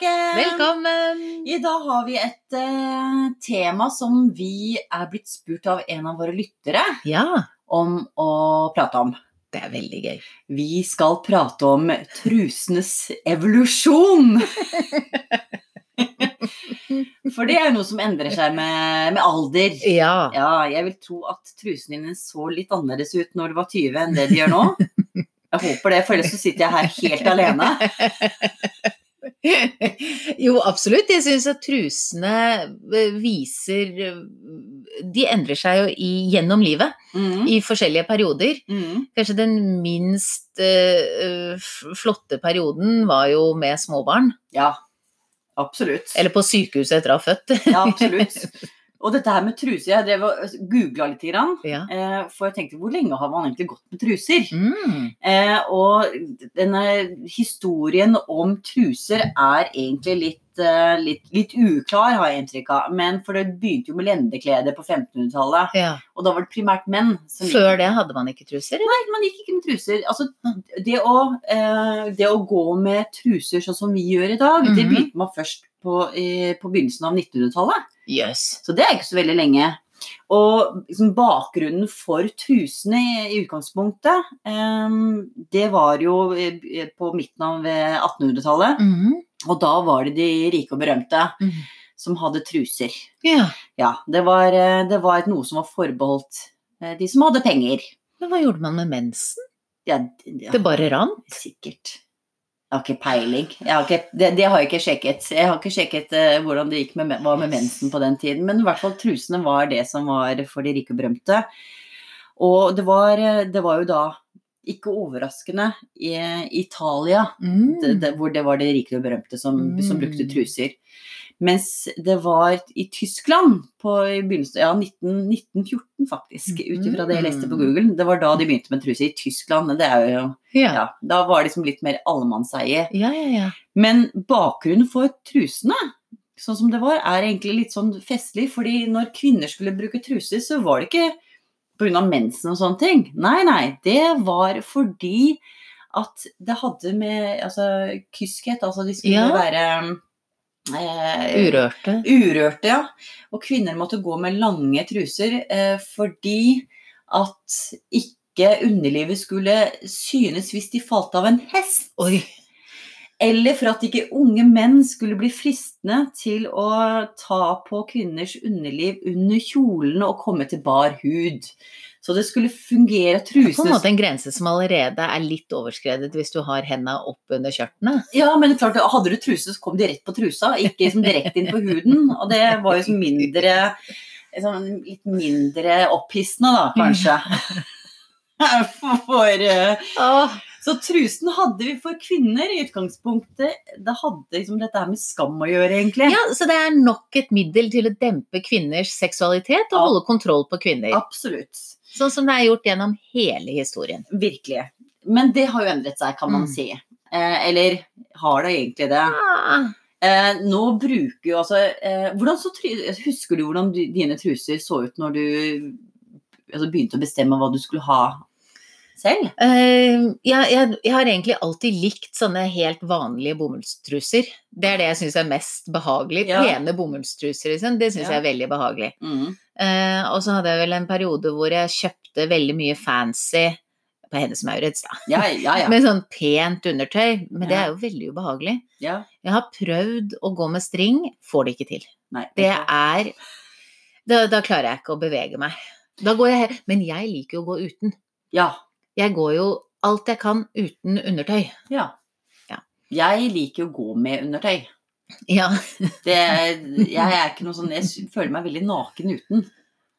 tilbake. Velkommen! I dag har vi et uh, tema som vi er blitt spurt av en av våre lyttere Ja, om å prate om. det er veldig gøy. Vi skal prate om trusenes evolusjon. For det er noe som endrer seg med, med alder. Ja. Ja, jeg vil tro at trusene dine så litt annerledes ut når du var 20 enn det de gjør nå. Jeg håper det, for ellers så sitter jeg her helt alene. Jo, absolutt. Jeg syns at trusene eh, viser eh, De endrer seg jo i, gjennom livet, Mm. i forskjellige perioder. Mm. Kanskje den minst uh, flotte perioden var jo med småbarn. Ja, absolutt. Eller på sykehuset etter å ha født. Ja, absolutt. Og dette her med truser, jeg drev og googla litt, grann, Ja. eh, for jeg tenkte hvor lenge har man egentlig gått med truser? Mm. Eh, og denne historien om truser er egentlig litt, eh, litt, litt uklar, har jeg inntrykk av. Men for det begynte jo med lendeklede på 1500-tallet, ja. og da var det primært menn som Før det hadde man ikke truser? Nei, man gikk ikke med truser. Altså, det, å, eh, det å gå med truser sånn som vi gjør i dag, det Mhm. begynte man først på, eh, på begynnelsen av 1900-tallet. Yes. Så det er ikke så veldig lenge. Og liksom bakgrunnen for trusene i, i utgangspunktet, eh, det var jo eh, på midten av eh, 1800-tallet. Mhm. Og da var det de rike og berømte Mhm. som hadde truser. Yeah. Ja, det var, eh, det var noe som var forbeholdt eh, de som hadde penger. Men hva gjorde man med mensen? Ja, ja, Det bare rant? sikkert. Jeg har ikke peiling. Har ikke, det, det har jeg ikke sjekket. Jeg har ikke sjekket uh, hvordan det gikk med, var med mensen på den tiden. Men i hvert fall trusene var det som var for de rike og berømte. Og det var, eh, det var jo da, ikke overraskende, i Italia, Mm. det, det, hvor det var de rike og berømte som, som brukte Mm. truser. Mens det var i Tyskland på i begynnelsen, ja, 19, 1914 faktisk, ut ifra det jeg leste på Mm. Google. Det var da de begynte med truser i Tyskland. Det er jo Ja. ja, da var det liksom litt mer allemannseie. Ja, ja, ja. Men bakgrunnen for trusene, sånn som det var, er egentlig litt sånn festlig. fordi når kvinner skulle bruke truser, så var det ikke pga. mensen og sånne ting. Nei, nei. Det var fordi at det hadde med altså, kyskhet Altså de skulle Ja. være eh, Urørte. Urørte, ja. Og kvinner måtte gå med lange truser eh, fordi at ikke underlivet skulle synes hvis de falt av en hest. Oi. Eller for at ikke unge menn skulle bli fristende til å ta på kvinners underliv under kjolene og komme til bar hud. Så det skulle fungere På en trusene måte en grense som allerede er litt overskredet hvis du har henda opp under skjørtene. Ja, men klart, hadde du truse, så kom de rett på trusa, ikke liksom direkte inn på huden. Og det var jo mindre liksom, Litt mindre opphissende, da, kanskje. For, for Åh, så trusen hadde vi for kvinner i utgangspunktet. Det hadde liksom dette her med skam å gjøre, egentlig. ja, så det er nok et middel til å dempe kvinners seksualitet og Ja. holde kontroll på kvinner. Absolutt. Sånn som det er gjort gjennom hele historien. Virkelig. Men det har jo endret seg, kan man Mm. si. Eh, eller har det egentlig det? Ja. Eh, nå bruker jo altså eh, Husker du hvordan du, dine truser så ut når du altså, begynte å bestemme hva du skulle ha selv? Uh, jeg, jeg, jeg har egentlig alltid likt sånne helt vanlige bomullstruser. Det er det jeg syns er mest behagelig. Ja. Pene bomullstruser, liksom. Det syns Ja. jeg er veldig behagelig. Mm. Uh, og så hadde jeg vel en periode hvor jeg kjøpte veldig mye fancy på Hennes Maurits, da. Ja, ja, ja. Med sånn pent undertøy. Men det er jo veldig ubehagelig. ja. Jeg har prøvd å gå med string, får det ikke til. Nei, Det er Da, da klarer jeg ikke å bevege meg. Da går jeg Men jeg liker jo å gå uten. Ja. Jeg går jo alt jeg kan uten undertøy. ja. Ja. Jeg liker å gå med undertøy. Ja. Det, jeg noe sånn Jeg føler meg veldig naken uten.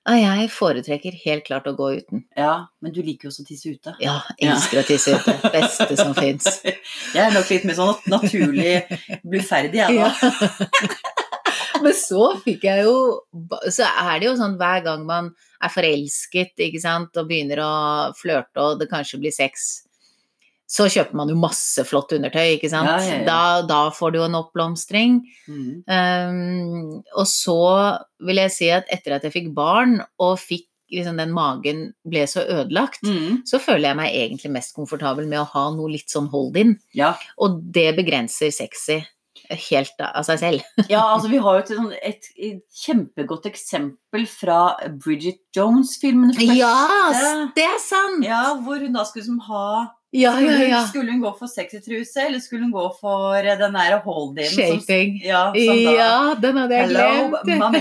Jeg foretrekker helt klart å gå uten. Ja, men du liker jo også å tisse ute. Ja, elsker å tisse ute. Beste som fins. Jeg er nok litt mer sånn naturlig bluferdig, jeg da. Men så fikk jeg jo Så er det jo sånn hver gang man er forelsket, ikke sant, og begynner å flørte, og det kanskje blir sex, så kjøper man jo masse flott undertøy, ikke sant. Ja, ja, ja. Da, da får du jo en oppblomstring. Mm. Um, og så vil jeg si at etter at jeg fikk barn, og fikk liksom, den magen ble så ødelagt, Mm. så føler jeg meg egentlig mest komfortabel med å ha noe litt sånn hold-in. Ja. Og det begrenser sexy helt av seg selv. ja, altså vi har jo et, sånn- et, kjempegodt eksempel fra Bridget Jones-filmen. Ja, det er sant! Ja, hvor hun da skulle som ha Ja, ja, ja. skulle hun gå for sexy truse, eller skulle hun gå for den der hold-in? som- Shaping. Ja, som da Ja, den hadde jeg Hello, glemt. mamma.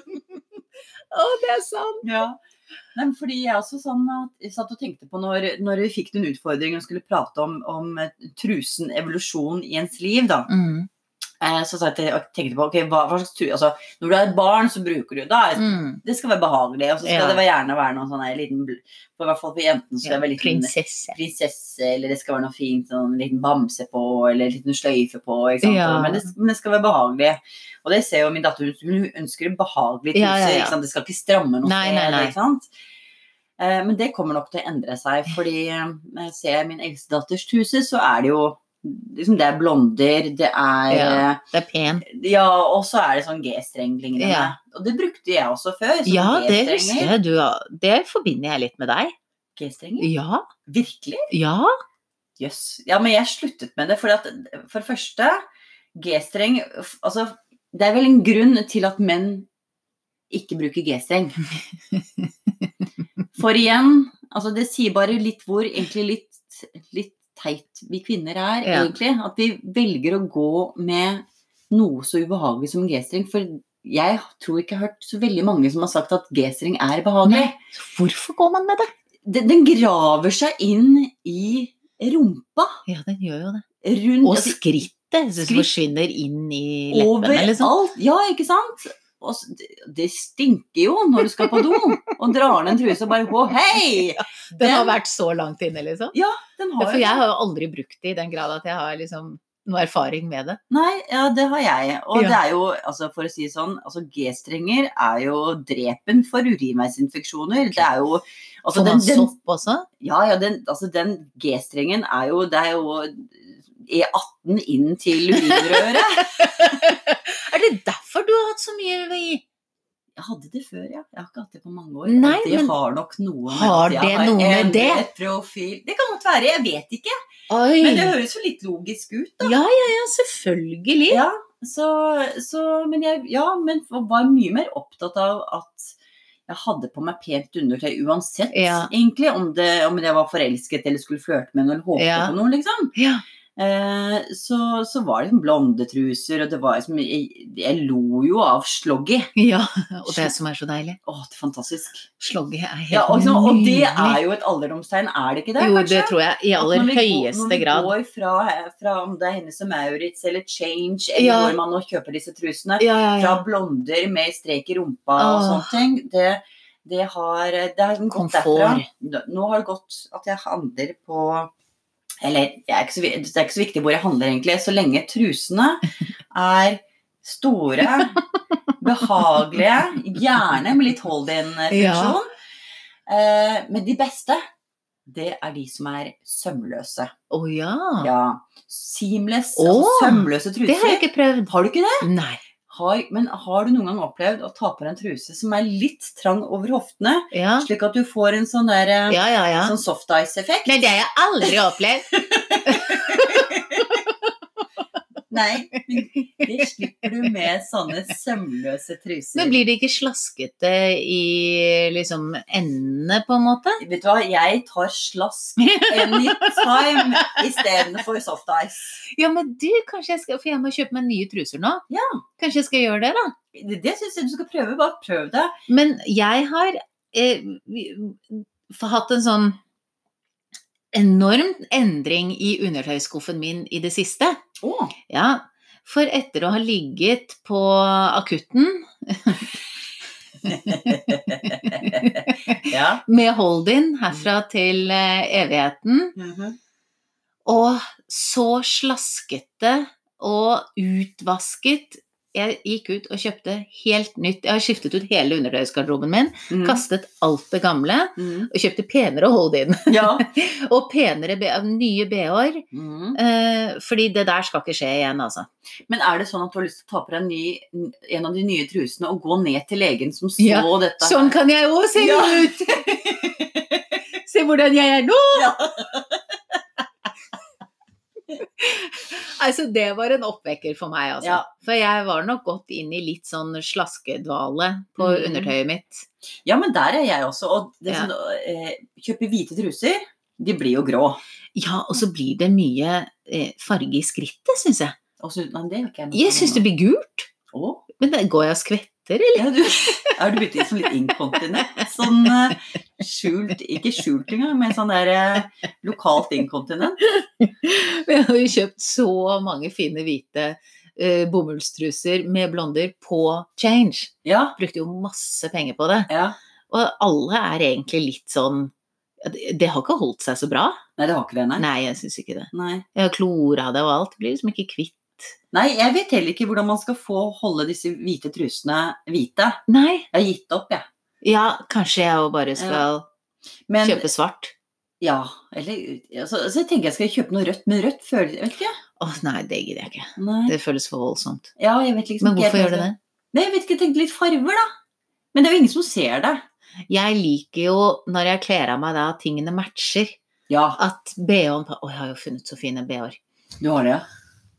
Å, det er sant. Ja. Nei, men fordi jeg også sånn at jeg satt og tenkte på når, når vi fikk den utfordringen og skulle prate om, om eh, trusen evolusjon i ens liv, da. Mm. Eh, så jeg tenkte på ok, hva, slags tur altså, Når du er et barn, så bruker du da det, Mm. det skal være behagelig, og så skal Ja. det gjerne være noen sånn liten i hvert fall for jentene skal det være liten Prinsesse. prinsesse, eller det skal være noe fint, sånn en liten bamse på, eller en liten sløyfe på. Ja. Men, det, men det skal være behagelig. Og det ser jo min datter, hun ønsker en behagelig truse. Ja. Det skal ikke stramme noe Nei, nei, nei. Ikke sant? Eh, men det kommer nok til å endre seg, fordi eh, når jeg ser min eldste datters truse, så er det jo liksom, det er blonder, det er Ja. eh, Det er pen. ja, og så er det sånn G-streng-lignende. Ja. Og det brukte jeg også før. Ja, det husker jeg. Du, det forbinder jeg litt med deg. G-strenger? Ja. Virkelig? Ja. Jøss. Ja, men jeg sluttet med det, for at for det første G-streng Altså, det er vel en grunn til at menn ikke bruker G-streng. For igjen, altså det sier bare litt hvor egentlig litt, litt teit vi kvinner er, Ja. egentlig. At vi velger å gå med noe så ubehagelig som G-streng. For jeg tror ikke jeg har hørt så veldig mange som har sagt at G-streng er behagelig. Nei. Hvorfor går man med det? Den, den graver seg inn i rumpa. Ja, den gjør jo det. Rundt Og skrittet skritt- forsvinner inn i leppene, Overalt. liksom. Ja, ikke sant? Og det, stinker jo når du skal på do og drar ned en truse og bare Å, hei! Den har vært så langt inne, liksom. Ja, den Ja, har for jeg har jo aldri brukt det i den grad at jeg har liksom noe erfaring med det. Nei, ja, det har jeg. Og Ja. det er jo, altså for å si sånn, altså G-strenger er jo drepen for urinveisinfeksjoner. Det er jo altså den, den, sopp også? Ja, ja, den, altså den G-strengen er jo Det er jo E18 inn til urinrøret. Er det derfor du har hatt så mye i? Jeg hadde det før, ja. Jeg har ikke hatt det på mange år. Nei, men har nok noe med har det har noe med det? profil Det kan godt være, jeg vet ikke. Oi! Men det høres jo litt logisk ut, da. Ja, ja, ja, selvfølgelig. Ja, så, så Men jeg ja, men var mye mer opptatt av at jeg hadde på meg pent undertøy uansett, Ja. egentlig. Om, det, om jeg var forelsket eller skulle flørte med noen eller håpe Ja. på noe, liksom. Ja. Eh, så, så var det liksom og det var liksom jeg, jeg lo jo av sloggy. ja. Og det som er så deilig. Å, det er fantastisk. Sloggy er helt Ja, og, liksom, og det er jo et alderdomstegn, er det ikke det? Jo, kanskje? det tror jeg. I aller vi høyeste grad. Når vi går fra, fra om det er Hennes og Maurits eller Change, eller Ja. hvor man nå kjøper disse trusene, Ja, ja, fra blonder med strek i rumpa og sånne ting, det, det har det har gått derfra. Nå har det gått at jeg handler på Eller er så, det er ikke så viktig hvor jeg handler, egentlig, så lenge trusene er store, behagelige, gjerne med litt hold-in-funksjon. Eh, men de beste, det er de som er sømløse. Å ja. Ja. Seamless, oh, altså sømløse truser. Det har jeg ikke prøvd. Har du ikke det? Nei. Har, men har du noen gang opplevd å ta på deg en truse som er litt trang over hoftene, Ja. slik at du får en sånn der eh, Ja, ja, sånn soft ice-effekt? Nei, det har jeg aldri opplevd. Nei, men det slipper du med sånne sømløse truser. Men blir det ikke slaskete i liksom endene, på en måte? Vet du hva, jeg tar slask anytime istedenfor soft ice. Ja, men du, kanskje jeg skal For jeg må kjøpe meg nye truser nå. Ja. Kanskje jeg skal gjøre det, da. Det, det syns jeg du skal prøve. Bare prøv det. Men jeg har eh, hatt en sånn enorm endring i undertøyskuffen min i det siste. Oh. Ja, for etter å ha ligget på akutten ja. med hold-in herfra til evigheten. evigheten, -hmm. og så slaskete og utvasket Jeg gikk ut og kjøpte helt nytt Jeg har skiftet ut hele undertøysgarderoben min, Mm. kastet alt det gamle Mm. og kjøpte penere hold-in. Ja. og penere nye bh-er. Mm. Eh, fordi det der skal ikke skje igjen, altså. Men er det sånn at du har lyst til å ta på deg en, ny, en av de nye trusene og gå ned til legen som så Ja, dette? Sånn kan jeg òg se Ja. ut! Se hvordan jeg er nå! Ja. Altså, det var en oppvekker for meg, altså. Ja. For jeg var nok gått inn i litt sånn slaskedvale på Mm. undertøyet mitt. Ja, men der er jeg også. Og det Ja. sånn, eh, kjøpe hvite truser, de blir jo grå. Ja, og så blir det mye eh, farge i skrittet, syns jeg. Også, nei, jeg syns det blir gult. Åh. Men går jeg og skvetter, eller? ja, du, er du blitt litt sånn litt inkontinent? Sånn eh, skjult, ikke skjult engang, men sånn der eh, lokalt inkontinent? Vi har jo kjøpt så mange fine hvite eh, bomullstruser med blonder på Change. Ja, Brukte jo masse penger på det. ja. Og alle er egentlig litt sånn det, det har ikke holdt seg så bra. Nei, det har ikke det, nei. Nei, jeg syns ikke det. nei. Jeg har klora det og alt. Blir liksom ikke kvitt. Nei, jeg vet heller ikke hvordan man skal få holde disse hvite trusene hvite. Nei. Jeg har gitt opp, jeg. Ja, kanskje jeg òg bare skal Men, kjøpe svart. Ja, eller altså, Så jeg tenker jeg skal kjøpe noe rødt, men rødt føler jeg ikke. Å nei, det gidder jeg ikke. Nei. Det føles for voldsomt. Ja, jeg vet liksom Men ikke hvorfor helt gjør du det? Nei, jeg vet ikke, jeg tenkte litt farver, da. Men det er jo ingen som ser det. Jeg liker jo når jeg kler av meg da at tingene matcher. Ja, At BH-en Å, jeg har jo funnet så fine BH-er. du har det, ja.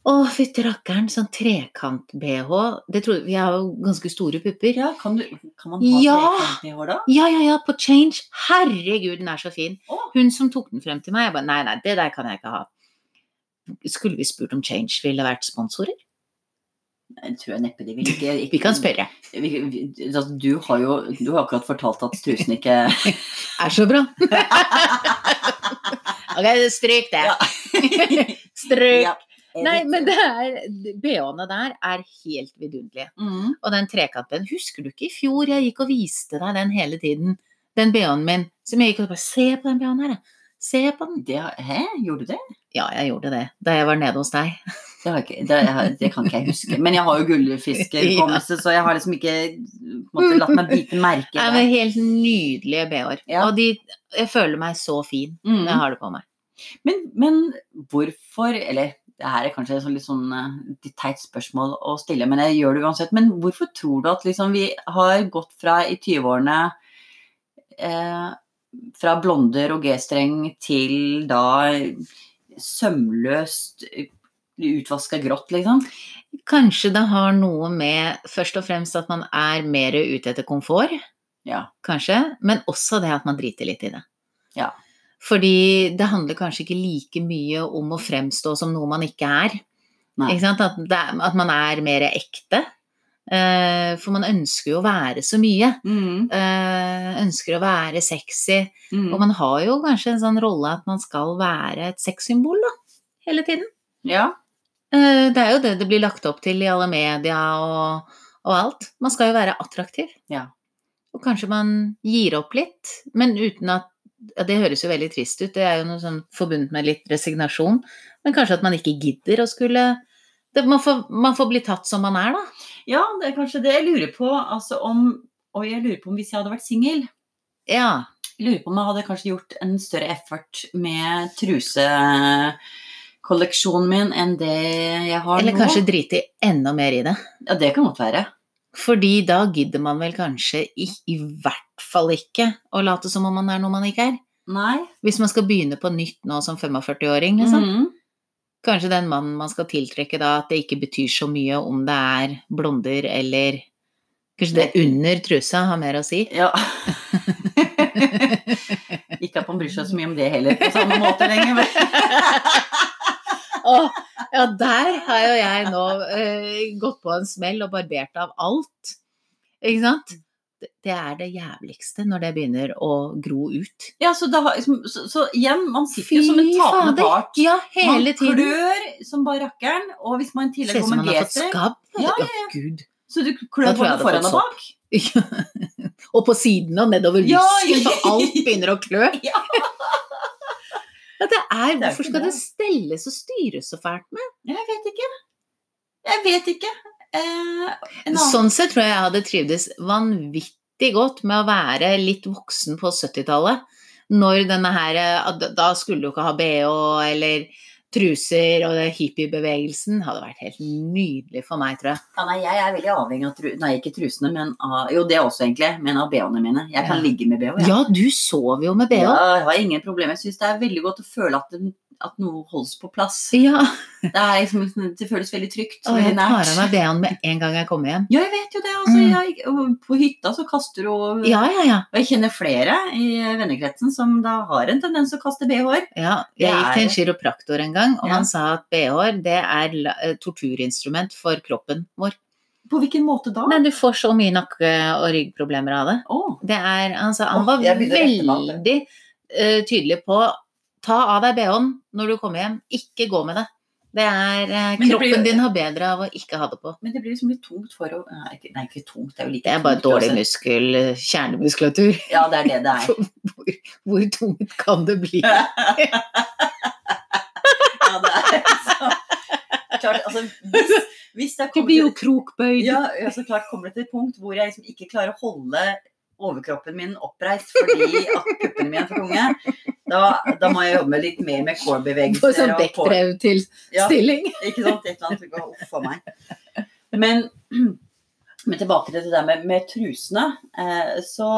Å, fytti rakkeren, sånn trekant-BH. Det tror Vi har jo ganske store pupper. Ja, kan, du, kan man ha Ja! trekant-BH da? Ja, ja, ja, på Change. Herregud, den er så fin. Oh. Hun som tok den frem til meg, jeg bare Nei, nei, det der kan jeg ikke ha. Skulle vi spurt om Change ville vært sponsorer? Jeg tror jeg neppe de vil ikke, ikke Vi kan spørre. Altså, du har jo du har akkurat fortalt at strusen ikke Er så bra. ok, stryk det. Ja. Stryk. Ja, jeg Nei, men det er BH-ene der er helt vidunderlige. mm. Og den trekanten, husker du ikke i fjor jeg gikk og viste deg den hele tiden? Den BH-en min, som jeg gikk og bare Se på den BH-en her. Se på den. det, Hæ, gjorde du det? Ja, jeg gjorde det da jeg var nede hos deg. Det, ikke, det, det kan ikke jeg huske. Men jeg har jo gullfiskhukommelse, så jeg har liksom ikke måte, latt meg bite merke i det. helt nydelige BH-er. Ja. Og de, jeg føler meg så fin Mm. når jeg har det på meg. Men, men hvorfor Eller det her er kanskje et litt sånn eh, litt teit spørsmål å stille, men jeg gjør det uansett. Men hvorfor tror du at liksom vi har gått fra i 20-årene eh, fra blonder og G-streng til da sømløst utvaska grått, liksom? Kanskje det har noe med først og fremst at man er mer ute etter komfort, Ja. kanskje, men også det at man driter litt i det. Ja. Fordi det handler kanskje ikke like mye om å fremstå som noe man ikke er. Ikke sant? At, det, at man er mer ekte. Uh, for man ønsker jo å være så mye. Mm, Uh, ønsker å være sexy. mm. Og man har jo kanskje en sånn rolle at man skal være et sexsymbol, da. Hele tiden. Ja. Uh, det er jo det det blir lagt opp til i alle media og, og alt. Man skal jo være attraktiv. Ja. Og kanskje man gir opp litt, men uten at ja, Det høres jo veldig trist ut, det er jo noe sånn forbundet med litt resignasjon. Men kanskje at man ikke gidder å skulle det, man, får, man får bli tatt som man er, da. ja, det er kanskje det jeg lurer på. Altså om Og jeg lurer på om hvis jeg hadde vært singel Ja. Jeg lurer på om jeg hadde kanskje gjort en større effort med trusekolleksjonen min enn det jeg har Eller nå. kanskje drite enda mer i det. Ja, det kan godt være. Fordi da gidder man vel kanskje i, i hvert fall ikke å late som om man er noe man ikke er. Nei. Hvis man skal begynne på nytt nå som 45-åring, liksom. Mhm. Kanskje den mannen man skal tiltrekke da, at det ikke betyr så mye om det er blonder eller Kanskje det under trusa har mer å si. Ja. ikke at man bryr seg så mye om det heller på samme måte lenger. men- Åh, ja, der har jo jeg nå uh, gått på en smell og barbert av alt. Ikke sant? Det, er det jævligste når det begynner å gro ut. Ja, så, da, så, så igjen, man sitter jo som en tapende part. Ja, hele man tiden. klør som bare rakkeren, og hvis man i Ser tillegg ut som man har fått skabb. Ja, ja, Ja, Oh, gud. så du klør både foran og bak? Ja. og på siden og nedover Ja, lysken, ja, ja. for alt begynner å klø. Ja. Ja, det er, hvorfor skal det det. stelles og styres så fælt med? Jeg vet ikke. Jeg vet ikke. Eh, Sånn sett tror jeg jeg hadde trivdes vanvittig godt med å være litt voksen på 70-tallet. Når denne her eh, Da skulle du ikke ha bh eller truser, og hippiebevegelsen hadde vært helt nydelig for meg, tror jeg. Ja, nei, jeg er veldig avhengig av tru... Nei, ikke trusene, men av Jo, det også, egentlig. Men av BH-ene mine. Jeg kan Ja. ligge med BH. Ja. Ja, du sover jo med bh. Ja, jeg har ingen problemer. Jeg syns det er veldig godt å føle at, det, at noe holdes på plass. Ja. Det, liksom, det føles veldig trygt. Og jeg tar av meg bh-en med en gang jeg kommer hjem. Ja, jeg vet jo det. Altså, Mm. jeg, på hytta så kaster du Ja, ja, ja. og jeg kjenner flere i vennekretsen som da har en tendens å kaste BH-er. ja. Jeg gikk til en kiropraktor en gang, og han sa at bh-er det er eh, torturinstrument for kroppen vår. På hvilken måte da? Men du får så mye nakke- og ryggproblemer av det. Oh. Det er, han, han var opp, veldig uh, tydelig på ta av deg bh-en når du kommer hjem, ikke gå med det. Det er, eh, Men det kroppen blir- din har bedre av å ikke ha det på. men det blir liksom litt tungt for å Nei, ikke, tungt, det er jo like Det er bare tungt dårlig muskel, eh, kjernemuskulatur. Ja, det er det det er. Hvor, hvor tungt kan det bli? ja, det er så klart, altså, hvis, hvis jeg Du blir jo krokbøyd. ja, ja, så klart kommer det til et punkt hvor jeg liksom ikke klarer å holde overkroppen min oppreist fordi at puppene mine er for tunge, da, da må jeg jobbe litt mer med core-bevegelser. sånn og core- dekkbrev til Ja. stilling. Ikke sant? Et eller annet som går opp for meg. Men, men tilbake til det der med, med trusene. Eh, så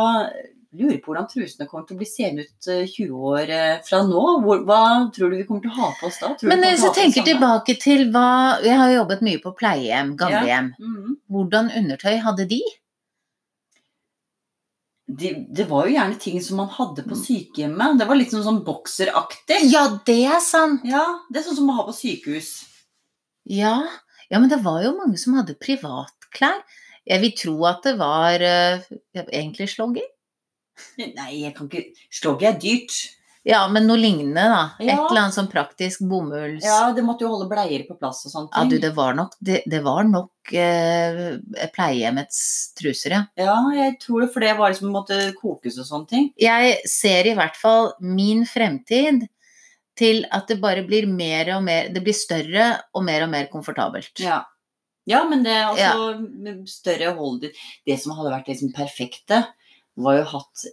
lurer på hvordan trusene kommer til å bli seende ut eh, 20 år eh, fra nå. Hvor, hva tror du vi kommer til å ha på oss da? Tror Men hvis jeg tenker tilbake til hva Jeg har jobbet mye på pleiehjem, gamlehjem. Mhm. Hvordan undertøy hadde de? Det, det var jo gjerne ting som man hadde på sykehjemmet. Det var litt sånn, sånn bokseraktig. Ja, det er sant! Ja, det er sånn som man har på sykehus. Ja. ja, men det var jo mange som hadde privatklær. Jeg vil tro at det var uh, egentlig sloggy. Nei, jeg kan ikke Slogget er dyrt. Ja, men noe lignende, da. Et eller annet sånn praktisk bomulls... Ja, det måtte jo holde bleier på plass og sånne Ja, du, det var nok, det, det var nok eh, pleiehjemmets truser, ja. Ja, jeg tror det, for det var liksom måtte kokes og sånne ting. Jeg ser i hvert fall min fremtid til at det bare blir mer og mer Det blir større og mer og mer komfortabelt. Ja. ja, men det er altså ja. større hold Det som hadde vært liksom perfekte, var jo hatt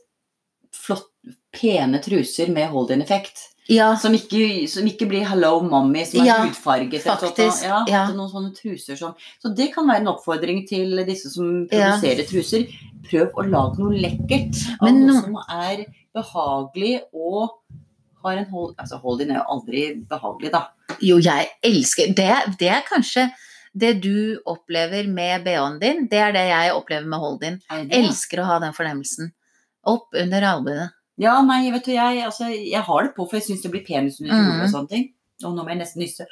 flott, pene truser med hold-in-effekt. Ja, Som ikke, som ikke blir 'hello mommy', som er Ja, hudfarget. faktisk, Ja, ja. noen sånne truser som Så det kan være en oppfordring til disse som produserer truser. Prøv å lage noe lekkert. Av Men noe som er behagelig og har en hold... Altså, hold-in er jo aldri behagelig, da. jo, jeg elsker det, det er kanskje det du opplever med BH-en din, det er det jeg opplever med hold din. Det det? Elsker å ha den fornemmelsen. Opp under albuene. Ja, nei, vet du, jeg, altså, jeg har det på, for jeg syns det blir penis under kjolen og sånne ting. Og nå må jeg nesten nysse.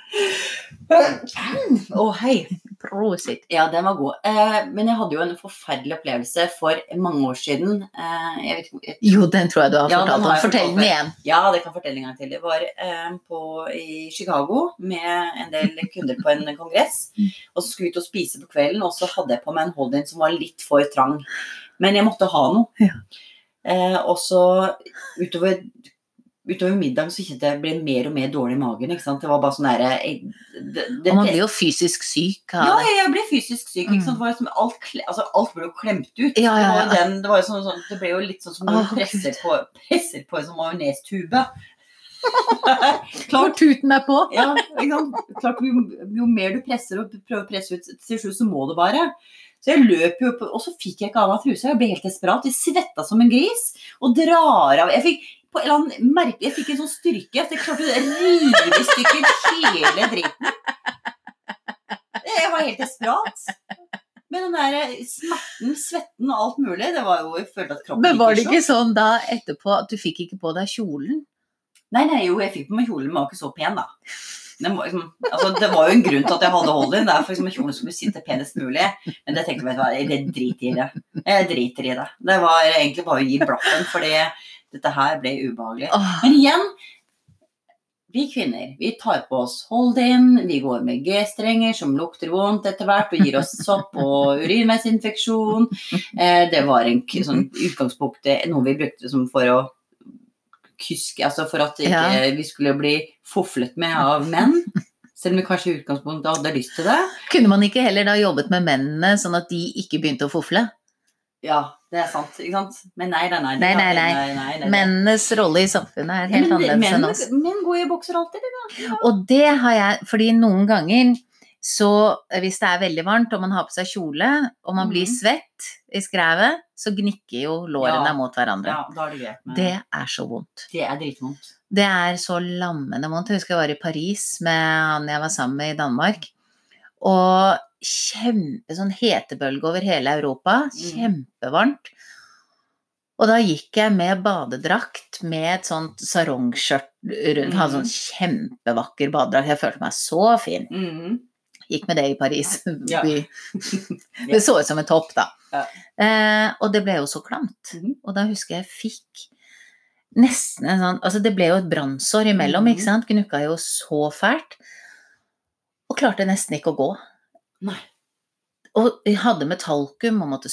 Å, hei. Prosit. Ja, den var god. Eh, men jeg hadde jo en forferdelig opplevelse for mange år siden. Eh, jeg vet ikke jeg, Jo, den tror jeg du har Ja, fortalt om. Fortell den igjen. Ja, det kan jeg fortelle en gang til. Det var eh, på, i Chicago med en del kunder på en kongress. Mm. Og så skulle vi ut og spise på kvelden, og så hadde jeg på meg en hold-in som var litt for trang. Men jeg måtte ha noe. Ja. Eh, og så utover, utover middagen så kjente jeg ble mer og mer dårlig i magen. Ikke sant? Det var bare sånn derre det, det, Og man blir jo fysisk syk av ja, jeg ble fysisk syk. Ikke sant? Det var liksom alt, altså, alt ble jo klemt ut. Ja, ja, Det, ja. den, det, var jo sånn, sånn, det ble jo litt sånn som når du presser på, presser på en sånn majonestube. Hvor Klart, tuten er på. ja? Klart jo, jo mer du presser og prøver å presse ut, til slutt så må det bare. Så jeg løp jo opp, og så fikk jeg ikke av meg trusa. Jeg ble helt desperat. Jeg svetta som en gris og drar av. Jeg fikk på en eller annen merke, jeg fikk en sånn styrke at jeg klarte å rive i stykker hele driten. Jeg var helt desperat. Men den der smerten, svetten og alt mulig, det var jo Jeg følte at kroppen Men var det ikke sånn da etterpå at du fikk ikke på deg kjolen? Nei, nei, jo, jeg fikk på meg kjolen, men var ikke så pen, da. Den var, liksom, altså, det var jo en grunn til at jeg hadde hold-in. Det er for liksom, kjolen skulle sitte penest mulig. Men det tenkte jeg, vet du hva, jeg driter i det. Jeg driter i det. Det var egentlig bare å gi blaffen, fordi dette her ble ubehagelig. Men igjen, vi kvinner, vi tar på oss hold-in, vi går med G-strenger som lukter vondt etter hvert og gir oss sopp og urinveisinfeksjon. Eh, det var en sånn utgangspunkt, noe vi brukte som for å kuske, altså for at ikke Ja. vi skulle bli foflet med av menn. Selv om vi kanskje i utgangspunktet hadde lyst til det. Kunne man ikke heller da jobbet med mennene, sånn at de ikke begynte å fofle? Ja, det er sant. ikke sant? Men nei, nei, nei. Nei, nei, nei. nei, nei. Mennenes rolle i samfunnet er helt annerledes enn oss. Menn går i bokser alltid, de da. Og det har jeg, fordi noen ganger så eh, hvis det er veldig varmt og man har på seg kjole, og man blir Mhm. svett i skrevet, så gnikker jo lårene Ja. mot hverandre. Ja, da er det greit. med- Det er så vondt. det er dritvondt. Det er så lammende vondt. Jeg husker jeg var i Paris med han jeg var sammen med i Danmark. Og kjempe sånn hetebølge over hele Europa. Mm. Kjempevarmt. Og da gikk jeg med badedrakt med et sånt sarongskjørt rundt. Hadde Mm. sånn kjempevakker badedrakt. Jeg følte meg så fin. Mhm. Gikk med det i Paris. Ja. by. Det så ut som en topp, da. Ja. Eh, og det ble jo så klamt. Mhm. Og da husker jeg fikk nesten en sånn Altså, det ble jo et brannsår imellom, Mhm. ikke sant? Gnukka jo så fælt. Og klarte nesten ikke å gå. Nei. Og jeg hadde med talkum og måtte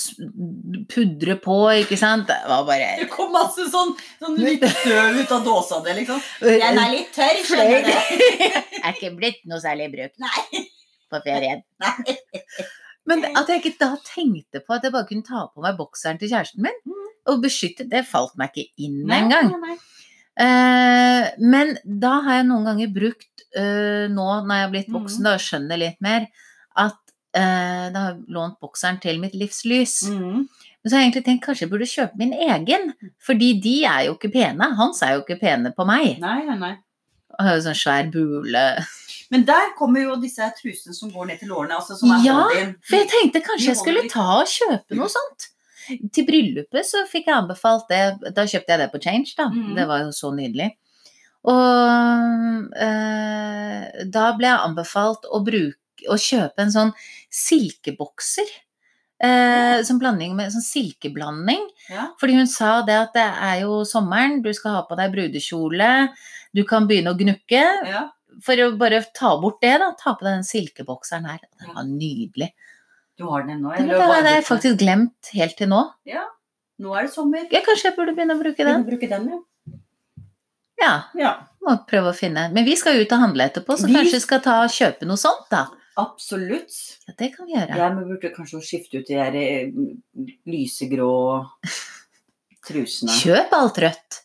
pudre på, ikke sant. Det var bare Det kom masse sånn, sånn litt støv ut av dåsa di, liksom. Den er litt tørr, skjønner du. er ikke blitt noe særlig i bruk. Nei. På ferien. Men at jeg ikke da tenkte på at jeg bare kunne ta på meg bokseren til kjæresten min Mm. og beskytte, det falt meg ikke inn engang. Eh, men da har jeg noen ganger brukt, uh, nå når jeg har blitt Mm. voksen da, og skjønner litt mer, at uh, da har jeg lånt bokseren til mitt livs lys. Mm. Men så har jeg egentlig tenkt kanskje jeg burde kjøpe min egen, fordi de er jo ikke pene. Hans er jo ikke pene på meg. Nei, nei, nei. Og har jo sånn svær bule. Men der kommer jo disse trusene som går ned til lårene, altså som Ja. For jeg tenkte kanskje jeg skulle ta og kjøpe noe sånt. Til bryllupet så fikk jeg anbefalt det. Da kjøpte jeg det på Change, da. Mhm. Det var jo så nydelig. Og eh, da ble jeg anbefalt å bruke å kjøpe en sånn silkebokser. Eh, som blanding med sånn silkeblanding. Ja. Fordi hun sa det at det er jo sommeren, du skal ha på deg brudekjole, du kan begynne å gnukke. ja. For å bare ta bort det, da, ta på deg den silkebokseren her. Den var nydelig. Du har den ennå? Den den har jeg faktisk glemt helt til nå. Ja. Nå er det sommer. Ja, kanskje jeg burde begynne å bruke den. bruke den, ja. Ja, ja. må prøve å finne. Men vi skal ut og handle etterpå, så Vi- kanskje vi skal ta og kjøpe noe sånt, da. Absolutt. Ja, det kan vi gjøre. Jeg burde kanskje skifte ut de der eh, lysegrå trusene. Kjøp alt rødt.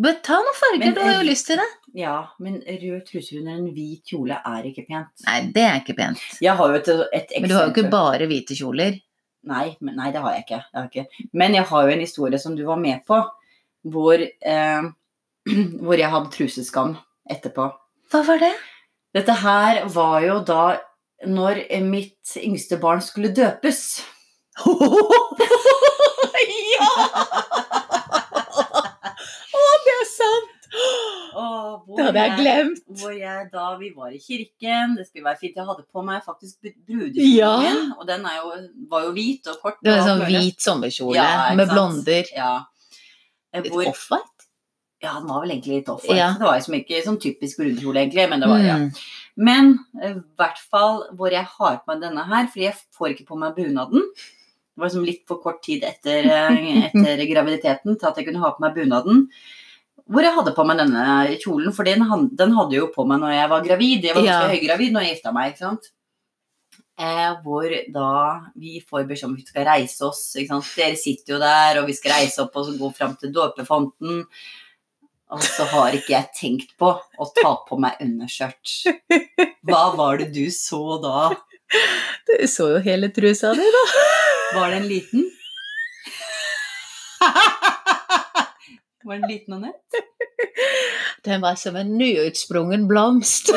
Men ta noen farger, Men, du har jo lyst til det. Ja, men rød truse under en hvit kjole er ikke pent. Nei, det er ikke pent. Jeg har jo et, et eksempel. Men du har jo ikke bare hvite kjoler. Nei, men, nei, det har jeg ikke. Det har jeg ikke. Men jeg har jo en historie som du var med på, hvor, eh, hvor jeg hadde truseskam etterpå. Hva var det? Dette her var jo da når mitt yngste barn skulle døpes. ja! Å, det er sant! Og hvor Det hadde jeg glemt. Hvor jeg da, Vi var i kirken, det skulle være fint. Jeg hadde på meg faktisk brudekjolen Ja. min, og den er jo, var jo hvit og kort. Det var en sånn hvit sommerkjole Ja, med blonder. Ja. Eh, Litt Hvor, ja, den var vel egentlig litt off-white. Ja. Det var liksom ikke sånn typisk brudekjole, egentlig. Men det var, ja. Mm. Men eh, i hvert fall hvor jeg har på meg denne her, fordi jeg får ikke på meg bunaden. Det var liksom litt for kort tid etter, eh, etter graviditeten til at jeg kunne ha på meg bunaden. Hvor jeg hadde på meg denne kjolen, for den, den hadde jeg jo på meg når jeg var gravid. Jeg var Ja. høygravid når jeg gifta meg. ikke sant? Eh, hvor da vi får beskjed om vi skal reise oss. ikke sant? Dere sitter jo der, og vi skal reise opp og gå fram til dåpefonten. Og så har ikke jeg tenkt på å ta på meg underskjørt. Hva var det du så da? Du så jo hele trusa di, da. Var den liten? Var den liten og nett? Den var som en nyutsprungen blomst.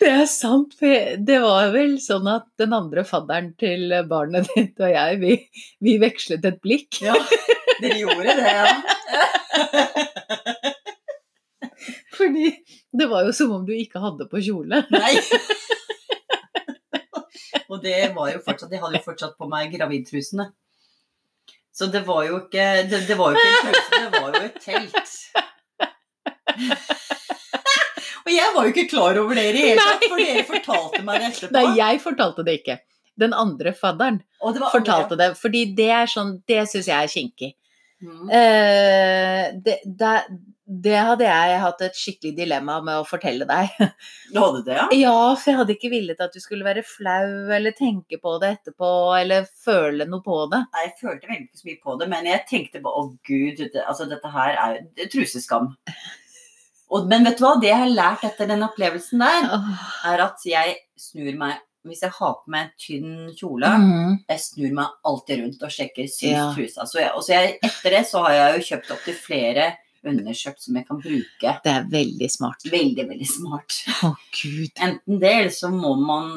Det er sant, for det var vel sånn at den andre fadderen til barnet ditt og jeg, vi, vi vekslet et blikk. Ja, dere gjorde det, ja. Fordi det var jo som om du ikke hadde på kjole. Nei. Og det var jo fortsatt Jeg hadde jo fortsatt på meg gravidtrusene. Så det var jo ikke Det, det var jo ikke en truse, det var jo et telt. Og jeg var jo ikke klar over det i det hele tatt, for dere fortalte meg det etterpå. Nei, jeg fortalte det ikke. Den andre fadderen det fortalte det, fordi det er sånn Det syns jeg er kinkig. Mm. Uh, det, det, det hadde jeg hatt et skikkelig dilemma med å fortelle deg. Du hadde det, ja? Ja, for jeg hadde ikke villet at du skulle være flau eller tenke på det etterpå eller føle noe på det. Nei, jeg følte veldig ikke så mye på det, men jeg tenkte på å gud, det, altså dette her er det truseskam. Og, men vet du hva, det jeg har lært etter den opplevelsen der, er at jeg snur meg Hvis jeg har på meg en tynn kjole, mm. jeg snur meg alltid rundt og sjekker syns Ja. trusa. Så jeg, og så jeg, etter det så har jeg jo kjøpt opptil flere underskjørt som jeg kan bruke. Det er veldig smart. Veldig, veldig smart. Å, gud. Enten det, eller så må man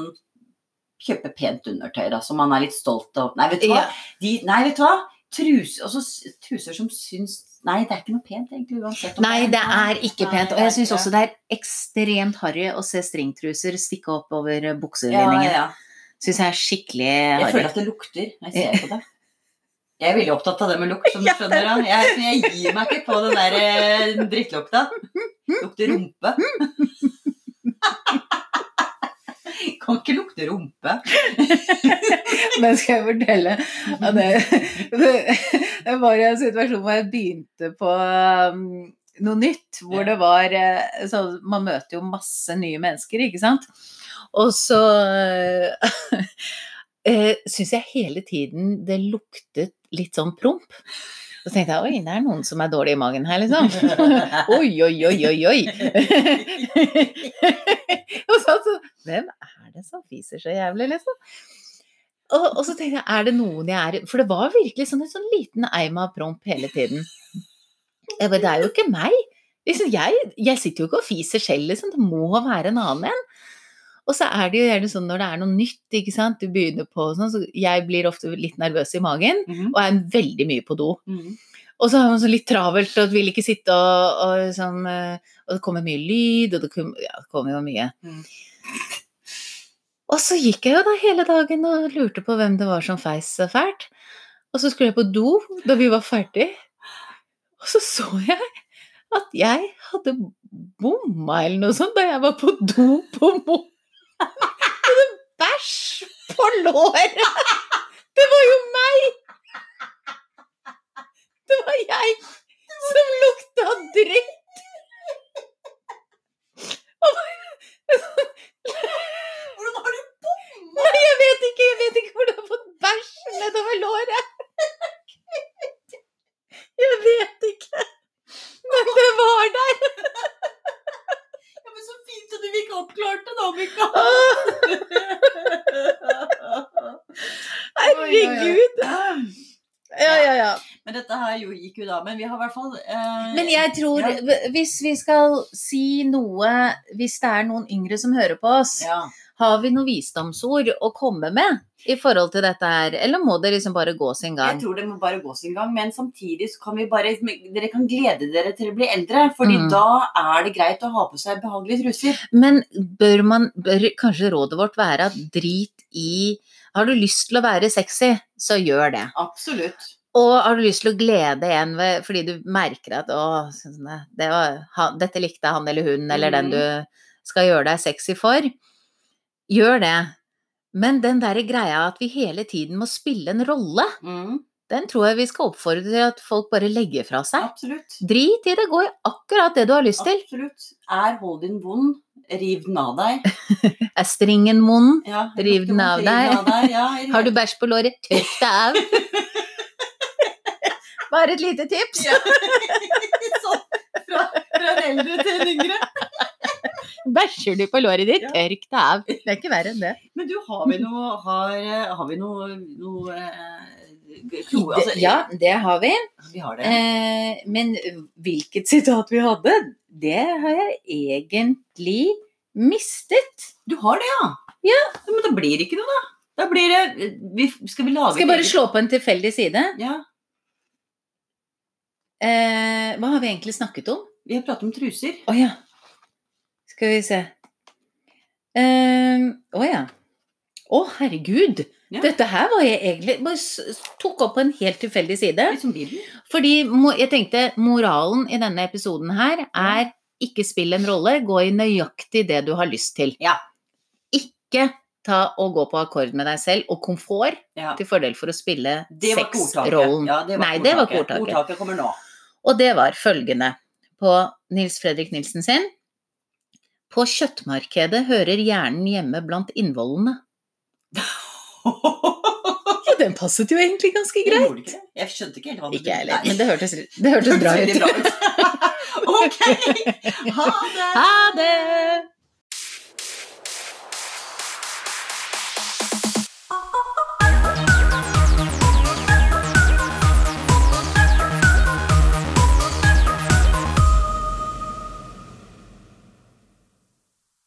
kjøpe pent undertøy, da, så man er litt stolt av Nei, vet du hva? Ja. De, nei, vet du hva? Trus, også truser som syns Nei, det er ikke noe pent, egentlig, uansett. Nei, det er ikke pent. Og jeg syns også det er ekstremt harry å se stringtruser stikke opp over ja, bukselinningen. ja. Syns jeg er skikkelig harry. Jeg føler at det lukter når jeg ser på det. Jeg er veldig opptatt av det med lukt, som du skjønner. Jeg, jeg gir meg ikke på den der eh, drittlukta. Lukter rumpe. Kan ikke lukte rumpe. Men skal jeg fortelle det, det, var en situasjon hvor jeg begynte på um, noe nytt. Hvor det var eh, så Man møter jo masse nye mennesker, ikke sant. Og så uh, syns jeg hele tiden det luktet litt sånn promp. Så tenkte jeg oi, det er noen som er dårlig i magen her, liksom. Oi, oi, oi, oi, oi. og så, altså, Hvem er det som fiser så jævlig, liksom? Og, og så tenkte jeg, er det noen jeg er For det var virkelig sånn en sånn liten eim av promp hele tiden. Jeg bare, det er jo ikke meg. Liksom, jeg, jeg sitter jo ikke og fiser selv, liksom. Det må være en annen en. Og så er det jo gjerne sånn når det er noe nytt, ikke sant. Du begynner på sånn, så jeg blir ofte litt nervøs i magen, Mhm. og er veldig mye på do. Mhm. Og så har man så litt travelt og vil ikke sitte og, og liksom eh, Og det kommer mye lyd, og det kommer, ja, det kommer jo mye. Mm. Og så gikk jeg jo da hele dagen og lurte på hvem det var som feis så fælt. Og så skulle jeg på do da vi var ferdig, og så så jeg at jeg hadde bomma eller noe sånt da jeg var på do på Mo. Bæsj på låret! Det var jo meg! Det var jeg som lukta dritt! Hvordan har du bomma? Nei, jeg vet ikke, jeg vet ikke hvor du har fått bæsj nedover låret. Jeg vet ikke. Men det var der. Ja, men så fint at du ikke oppklarte det, Mika. Herregud. Ja, ja, ja. Men dette her jo gikk jo da. Men vi har i hvert fall eh, Men jeg tror, hvis vi skal si noe Hvis det er noen yngre som hører på oss, ja. Har vi noen visdomsord å komme med i forhold til dette her? Eller må det liksom bare gå sin gang? Jeg tror det må bare gå sin gang, men samtidig så kan vi bare Dere kan glede dere til å bli eldre, fordi Mm. da er det greit å ha på seg behagelige truser. Men bør man bør kanskje rådet vårt være at drit i Har du lyst til å være sexy, så gjør det. Absolutt. Og har du lyst til å glede en ved, fordi du merker at å, sånn, det var, dette likte han eller hun, eller den Mhm. du skal gjøre deg sexy for, gjør det. Men den der greia at vi hele tiden må spille en rolle, Mm, den tror jeg vi skal oppfordre til at folk bare legger fra seg. absolutt. Drit i det, gå i akkurat det du har lyst til. Absolutt. Er hold din vond, riv den av deg. Er stringen vond? Ja, Riv den av deg. av deg. Ja, Har du bæsj på låret? Tørk deg av. Bare et lite tips. Ja. sånn, fra, fra en eldre til en yngre. Bæsjer du på låret ditt, Ja. tørk deg av. Det er ikke verre enn det. Men du, har vi noe Har, har vi noe, noe eh, altså, ja, det har vi. Vi har det. Eh, men hvilket sitat vi hadde, det har jeg egentlig mistet. Du har det, ja? Ja. Men da blir det ikke noe, da. Da blir det vi, Skal vi lage Skal jeg bare slå på en tilfeldig side? Ja. Eh, hva har vi egentlig snakket om? Vi har pratet om truser. Å ja. Skal vi se. Eh, Å ja. Å, herregud. Ja. Dette her var jeg egentlig Bare tok opp på en helt tilfeldig side. Liksom. Fordi jeg tenkte moralen i denne episoden her er ikke spill en rolle, gå i nøyaktig det du har lyst til. Ja. Ikke ta og gå på akkord med deg selv og komfort Ja. til fordel for å spille sexrollen. Ja, det var Nei, det var ikke ordtaket. Ordtaket kommer nå. Og det var følgende på Nils Fredrik Nilsen sin. På kjøttmarkedet hører hjernen hjemme blant innvollene. Ja, den passet jo egentlig ganske greit. Jeg skjønte ikke helt hva det Ikke jeg heller, men det hørtes, det hørtes bra ut. ok. Ha det. Ha det!